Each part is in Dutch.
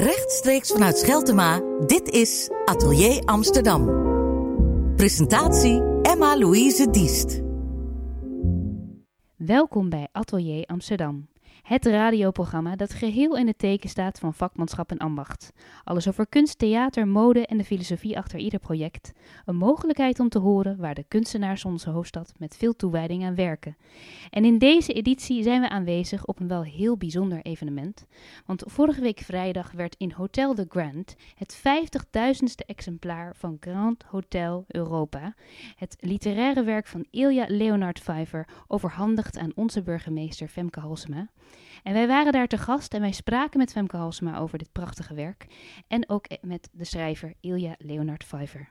Rechtstreeks vanuit Scheltema, dit is Atelier Amsterdam. Presentatie Emma-Louise Diest. Welkom bij Atelier Amsterdam. Het radioprogramma dat geheel in het teken staat van vakmanschap en ambacht. Alles over kunst, theater, mode en de filosofie achter ieder project. Een mogelijkheid om te horen waar de kunstenaars onze hoofdstad met veel toewijding aan werken. En in deze editie zijn we aanwezig op een wel heel bijzonder evenement. Want vorige week vrijdag werd in Hotel de Grand het 50.000ste exemplaar van Grand Hotel Europa, het literaire werk van Ilja Leonard Pfeiffer, overhandigd aan onze burgemeester Femke Halsema. En wij waren daar te gast en wij spraken met Femke Halsema over dit prachtige werk. En ook met de schrijver Ilja Leonard Pfeiffer.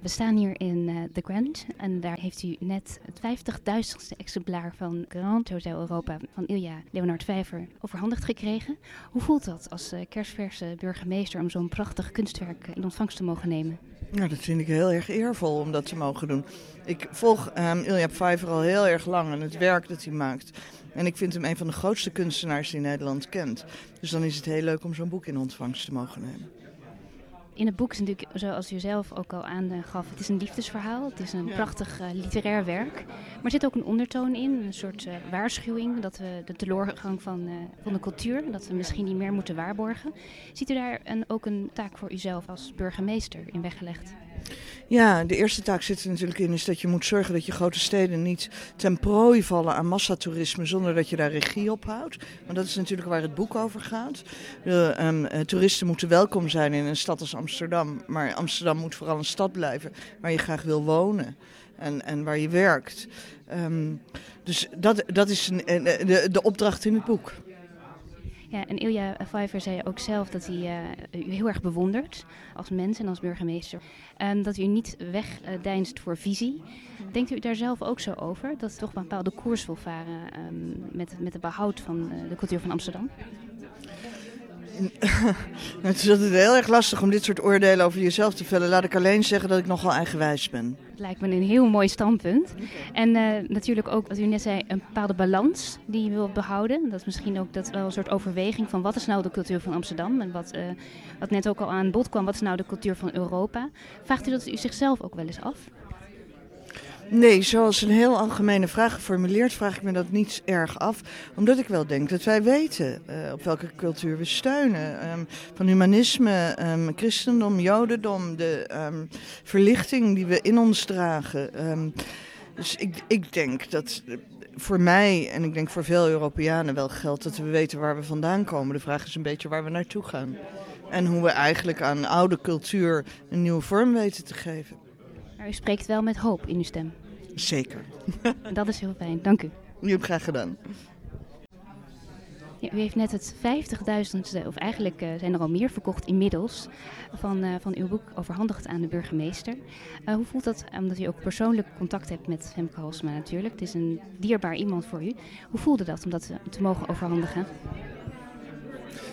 We staan hier in uh, The Grand en daar heeft u net het 50.000ste exemplaar van Grand Hotel Europa van Ilja Leonard Pfeiffer overhandigd gekregen. Hoe voelt dat als uh, kerstverse burgemeester om zo'n prachtig kunstwerk in ontvangst te mogen nemen? Nou, dat vind ik heel erg eervol om dat te mogen doen. Ik volg um, Ilja Pfeiffer al heel erg lang en het werk dat hij maakt. En ik vind hem een van de grootste kunstenaars die Nederland kent. Dus dan is het heel leuk om zo'n boek in ontvangst te mogen nemen. In het boek is natuurlijk, zoals u zelf ook al aangaf, het is een liefdesverhaal. Het is een prachtig uh, literair werk. Maar er zit ook een ondertoon in, een soort uh, waarschuwing dat we de teleurgang van, uh, van de cultuur, dat we misschien niet meer moeten waarborgen. Ziet u daar een, ook een taak voor uzelf als burgemeester in weggelegd? Ja, de eerste taak zit er natuurlijk in is dat je moet zorgen dat je grote steden niet ten prooi vallen aan massatoerisme zonder dat je daar regie op houdt. Want dat is natuurlijk waar het boek over gaat. De um, toeristen moeten welkom zijn in een stad als Amsterdam, maar Amsterdam moet vooral een stad blijven waar je graag wil wonen en, en waar je werkt. Um, dus dat, dat is een, de, de opdracht in het boek. Ja, en Ilja Pfeiffer zei ook zelf dat hij uh, u heel erg bewondert als mens en als burgemeester. En dat u niet wegdeinst voor visie. Denkt u daar zelf ook zo over? Dat u toch een bepaalde koers wil varen um, met, met het behoud van uh, de cultuur van Amsterdam? het is altijd heel erg lastig om dit soort oordelen over jezelf te vellen. Laat ik alleen zeggen dat ik nogal eigenwijs ben. Lijkt me een heel mooi standpunt. En uh, natuurlijk ook, wat u net zei, een bepaalde balans die je wilt behouden. Dat is misschien ook dat wel een soort overweging van wat is nou de cultuur van Amsterdam? En wat, uh, wat net ook al aan bod kwam, wat is nou de cultuur van Europa? Vraagt u dat u zichzelf ook wel eens af? Nee, zoals een heel algemene vraag geformuleerd, vraag ik me dat niet erg af. Omdat ik wel denk dat wij weten uh, op welke cultuur we steunen. Um, van humanisme, um, christendom, jodendom, de um, verlichting die we in ons dragen. dus ik, ik denk dat voor mij en ik denk voor veel Europeanen wel geldt dat we weten waar we vandaan komen. De vraag is een beetje waar we naartoe gaan. En hoe we eigenlijk aan oude cultuur een nieuwe vorm weten te geven. Maar u spreekt wel met hoop in uw stem. Zeker. Dat is heel fijn, dank u. U hebt graag gedaan. Ja, u heeft net het 50.000ste, of eigenlijk uh, zijn er al meer verkocht inmiddels, van, uh, van uw boek overhandigd aan de burgemeester. Uh, hoe voelt dat, omdat u ook persoonlijk contact hebt met Femke Halsema natuurlijk. Het is een dierbaar iemand voor u. Hoe voelde dat om dat te, te mogen overhandigen?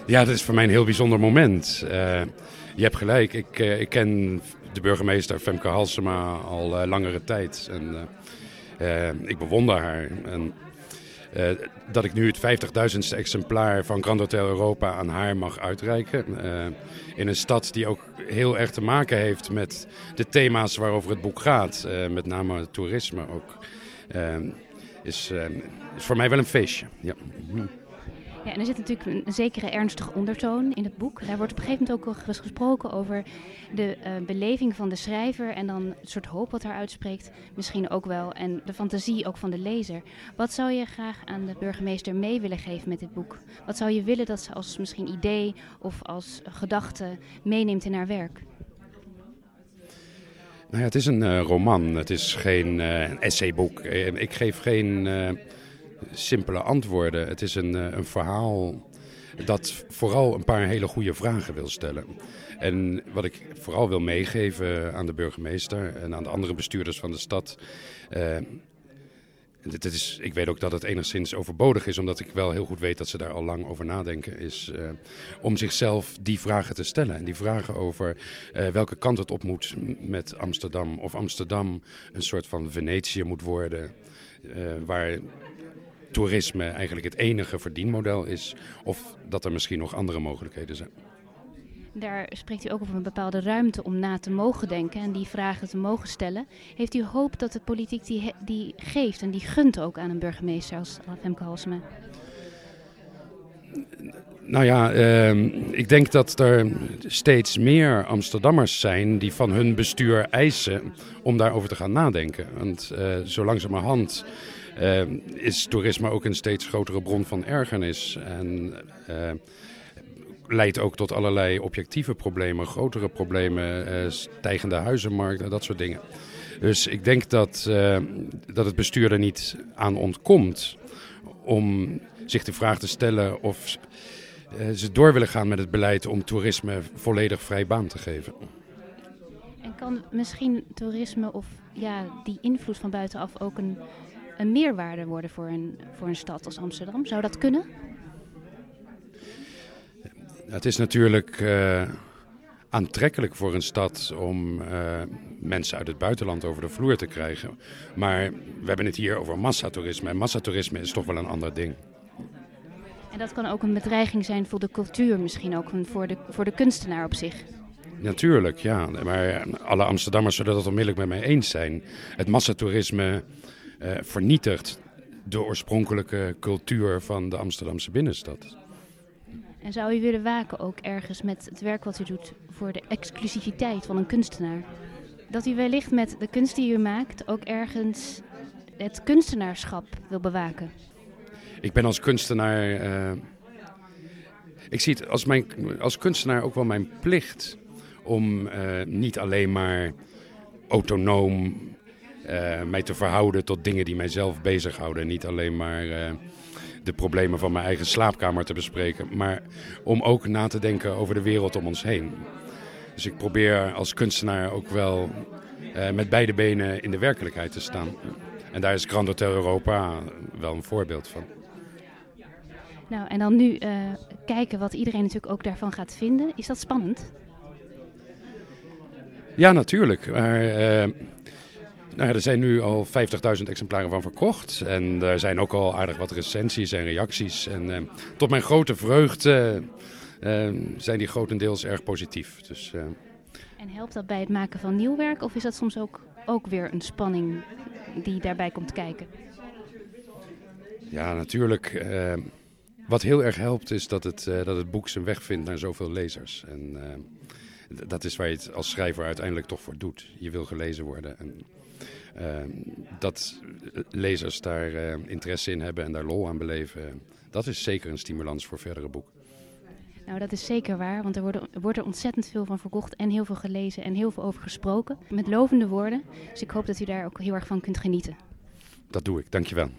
Ja, dat is voor mij een heel bijzonder moment. je hebt gelijk, ik, ik ken de burgemeester Femke Halsema al uh, langere tijd. En uh, ik bewonder haar. En, dat ik nu het 50.000ste exemplaar van Grand Hotel Europa aan haar mag uitreiken. in een stad die ook heel erg te maken heeft met de thema's waarover het boek gaat. met name toerisme ook. is, is voor mij wel een feestje. Ja. Ja, en er zit natuurlijk een, zekere ernstige ondertoon in het boek. Daar wordt op een gegeven moment ook gesproken over de uh, beleving van de schrijver en dan het soort hoop wat hij uitspreekt, misschien ook wel, en de fantasie ook van de lezer. Wat zou je graag aan de burgemeester mee willen geven met dit boek? Wat zou je willen dat ze als misschien idee of als gedachte meeneemt in haar werk? Nou ja, het is een uh, roman, het is geen uh, essayboek. Ik geef geen simpele antwoorden. Het is een, eh, een verhaal dat vooral een paar hele goede vragen wil stellen. En wat ik vooral wil meegeven aan de burgemeester en aan de andere bestuurders van de stad. Uh, dit is, ik weet ook dat het enigszins overbodig is, omdat ik wel heel goed weet dat ze daar al lang over nadenken. Is uh, om zichzelf die vragen te stellen. En die vragen over welke kant het op moet met Amsterdam. Of Amsterdam een soort van Venetië moet worden. Waar toerisme eigenlijk het enige verdienmodel is. Of dat er misschien nog andere mogelijkheden zijn. Daar spreekt u ook over een bepaalde ruimte om na te mogen denken en die vragen te mogen stellen. Heeft u hoop dat de politiek die, die geeft en die gunt ook aan een burgemeester als Femke Halsema? Nou ja, uh, ik denk dat er steeds meer Amsterdammers zijn die van hun bestuur eisen om daarover te gaan nadenken. Want uh, zo langzamerhand uh, is toerisme ook een steeds grotere bron van ergernis. En uh, leidt ook tot allerlei objectieve problemen, grotere problemen, stijgende huizenmarkt en dat soort dingen. Dus ik denk dat, dat het bestuur er niet aan ontkomt om zich de vraag te stellen of ze door willen gaan met het beleid om toerisme volledig vrij baan te geven. En kan misschien toerisme of ja, die invloed van buitenaf ook een, een meerwaarde worden voor een, voor een stad als Amsterdam? Zou dat kunnen? Het is natuurlijk uh, aantrekkelijk voor een stad om uh, mensen uit het buitenland over de vloer te krijgen. Maar we hebben het hier over massatoerisme. En massatoerisme is toch wel een ander ding. En dat kan ook een bedreiging zijn voor de cultuur, misschien ook voor de, voor de kunstenaar op zich. Natuurlijk, ja. Maar alle Amsterdammers zullen dat onmiddellijk met mij eens zijn. Het massatoerisme uh, vernietigt de oorspronkelijke cultuur van de Amsterdamse binnenstad. En zou u willen waken ook ergens met het werk wat u doet voor de exclusiviteit van een kunstenaar? Dat u wellicht met de kunst die u maakt ook ergens het kunstenaarschap wil bewaken? Ik ben als kunstenaar. Uh, ik zie het als, mijn, als kunstenaar ook wel mijn plicht om uh, niet alleen maar autonoom uh, mij te verhouden tot dingen die mijzelf bezighouden. Niet alleen maar de problemen van mijn eigen slaapkamer te bespreken, maar om ook na te denken over de wereld om ons heen. Dus ik probeer als kunstenaar ook wel met beide benen in de werkelijkheid te staan. En daar is Grand Hotel Europa wel een voorbeeld van. Nou, en dan nu uh, kijken wat iedereen natuurlijk ook daarvan gaat vinden. Is dat spannend? Ja, natuurlijk. Maar, uh, nou, er zijn nu al 50.000 exemplaren van verkocht. En er zijn ook al aardig wat recensies en reacties. En uh, tot mijn grote vreugde zijn die grotendeels erg positief. Dus, en helpt dat bij het maken van nieuw werk? Of is dat soms ook, ook weer een spanning die daarbij komt kijken? Ja, natuurlijk. Wat heel erg helpt is dat het, uh, dat het boek zijn weg vindt naar zoveel lezers. En uh, dat is waar je het als schrijver uiteindelijk toch voor doet. Je wil gelezen worden. En uh, dat lezers daar interesse in hebben en daar lol aan beleven, dat is zeker een stimulans voor verdere boeken. Nou, dat is zeker waar, want er, worden, wordt er ontzettend veel van verkocht en heel veel gelezen en heel veel over gesproken. Met lovende woorden. Dus ik hoop dat u daar ook heel erg van kunt genieten. Dat doe ik, dankjewel.